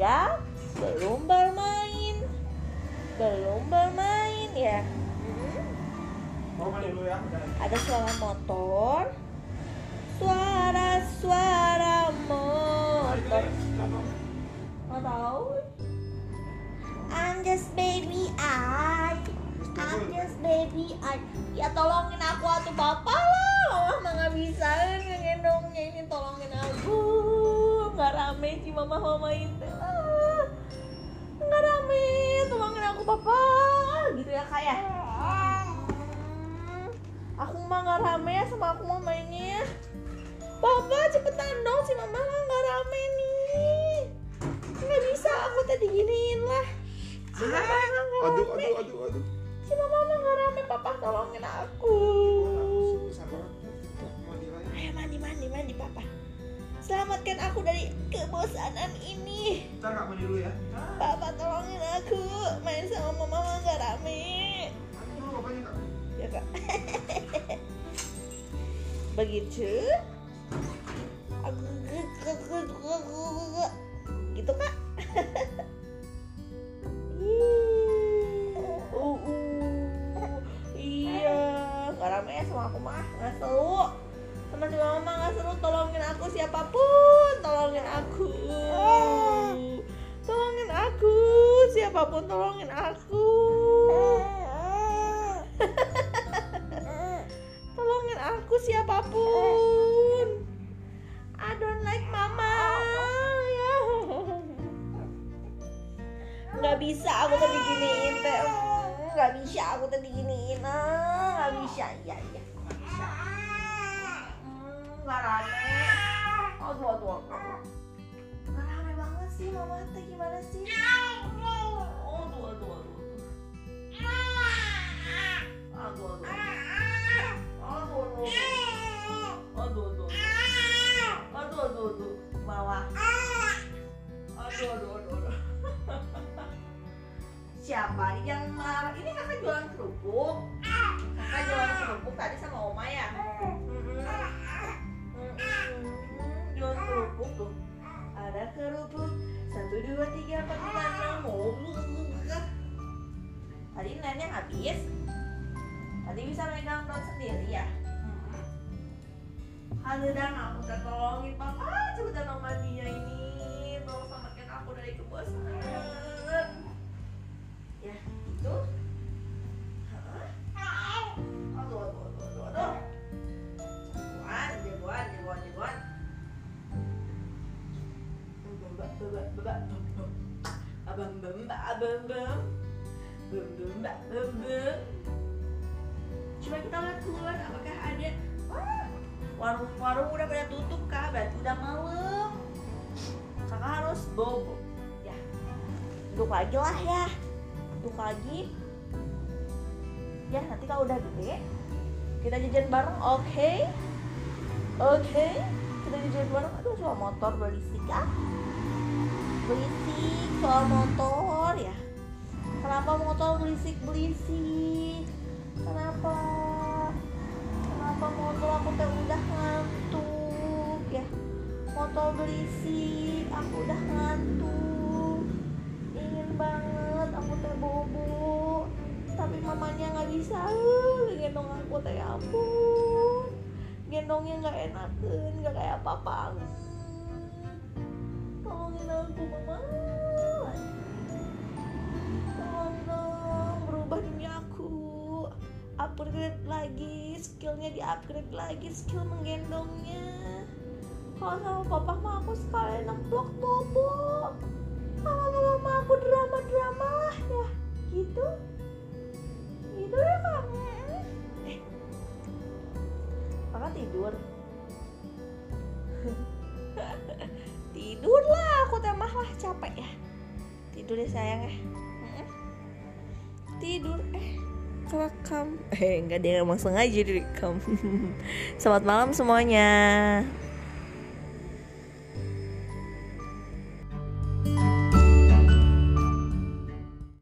tinggal belum bermain belum bermain ya. Hmm. Ya. Udah. ada suara motor. Suara-suara motor. Tahu. I'm just baby I I'm just baby I ya tolongin aku atuh papa lah. Mama nggak bisa. Ngegendongnya ini tolongin aku nggak rame sih mama mama itu Ah, nggak rame tolongin aku papa gitu ya kayak aku mah nggak rame ya sama aku mau mainnya. Papa cepetan dong si mama nggak rame nih. Nggak bisa aku tadi giniin lah. Si mama mah nggak Aduh, rame. aduh, aduh, aduh. si mama mah nggak rame papa tolongin aku. Ayo mandi mandi mandi papa selamatkan aku dari kebosanan ini. Ntar kak mandi dulu ya. papa tolongin aku. Main sama mama nggak rame. Mandi dulu bapaknya kak. ya kak begitu. Gitu kak siapa pun tolongin aku? Tolongin aku siapa pun. I don't like mama. Ya nggak bisa aku tadi giniin teh. Nggak bisa aku tadi giniin. Ah nggak bisa. Bisa Hmm, nggak rame. Aduh aduh aduh. Nggak rame banget sih mama. Teh gimana sih siapa yang marah ini kakak jualan kerupuk. Kakak jualan kerupuk tadi sama oma ya? Mm-mm. Jualan kerupuk tuh. Ada kerupuk. Satu dua tiga empat lima enam. Oh, tadi nenek habis. Tadi bisa megang doang sendiri ya? Halo dan aku udah tolongin papa. Cepetan dong mandinya ini. Tolong selamatkan aku dari kebosanan abang bem abang bem bem bem coba kita lihat keluar apakah ada? Warung-warung udah pada tutup kah berarti udah malam. Kakak harus bobo. Ya duduk lagi lah ya. Duduk lagi. Ya nanti kalau udah gede kita jajan bareng oke? Oke? Kita jajan bareng. Aduh soal motor berisik ah berisik soal motor ya. Kenapa motor berisik berisik kenapa? Kenapa motor aku teh udah ngantuk ya? Motor berisik aku udah ngantuk. Ingin banget aku teh bobo. Tapi mamanya nggak bisa gendong aku teh ya ampun. Gendongnya nggak enakan nggak kayak papa aku mama aku. Upgrade lagi skillnya di upgrade lagi skill menggendongnya. Kalau sama papa mah aku sekalian nemplok bobo. Sama mama aku drama drama lah ya gitu temah lah capek ya. Tidur ya sayang ya. Mm-mm. tidur eh kerekam eh enggak dia emang sengaja direkam. Selamat malam semuanya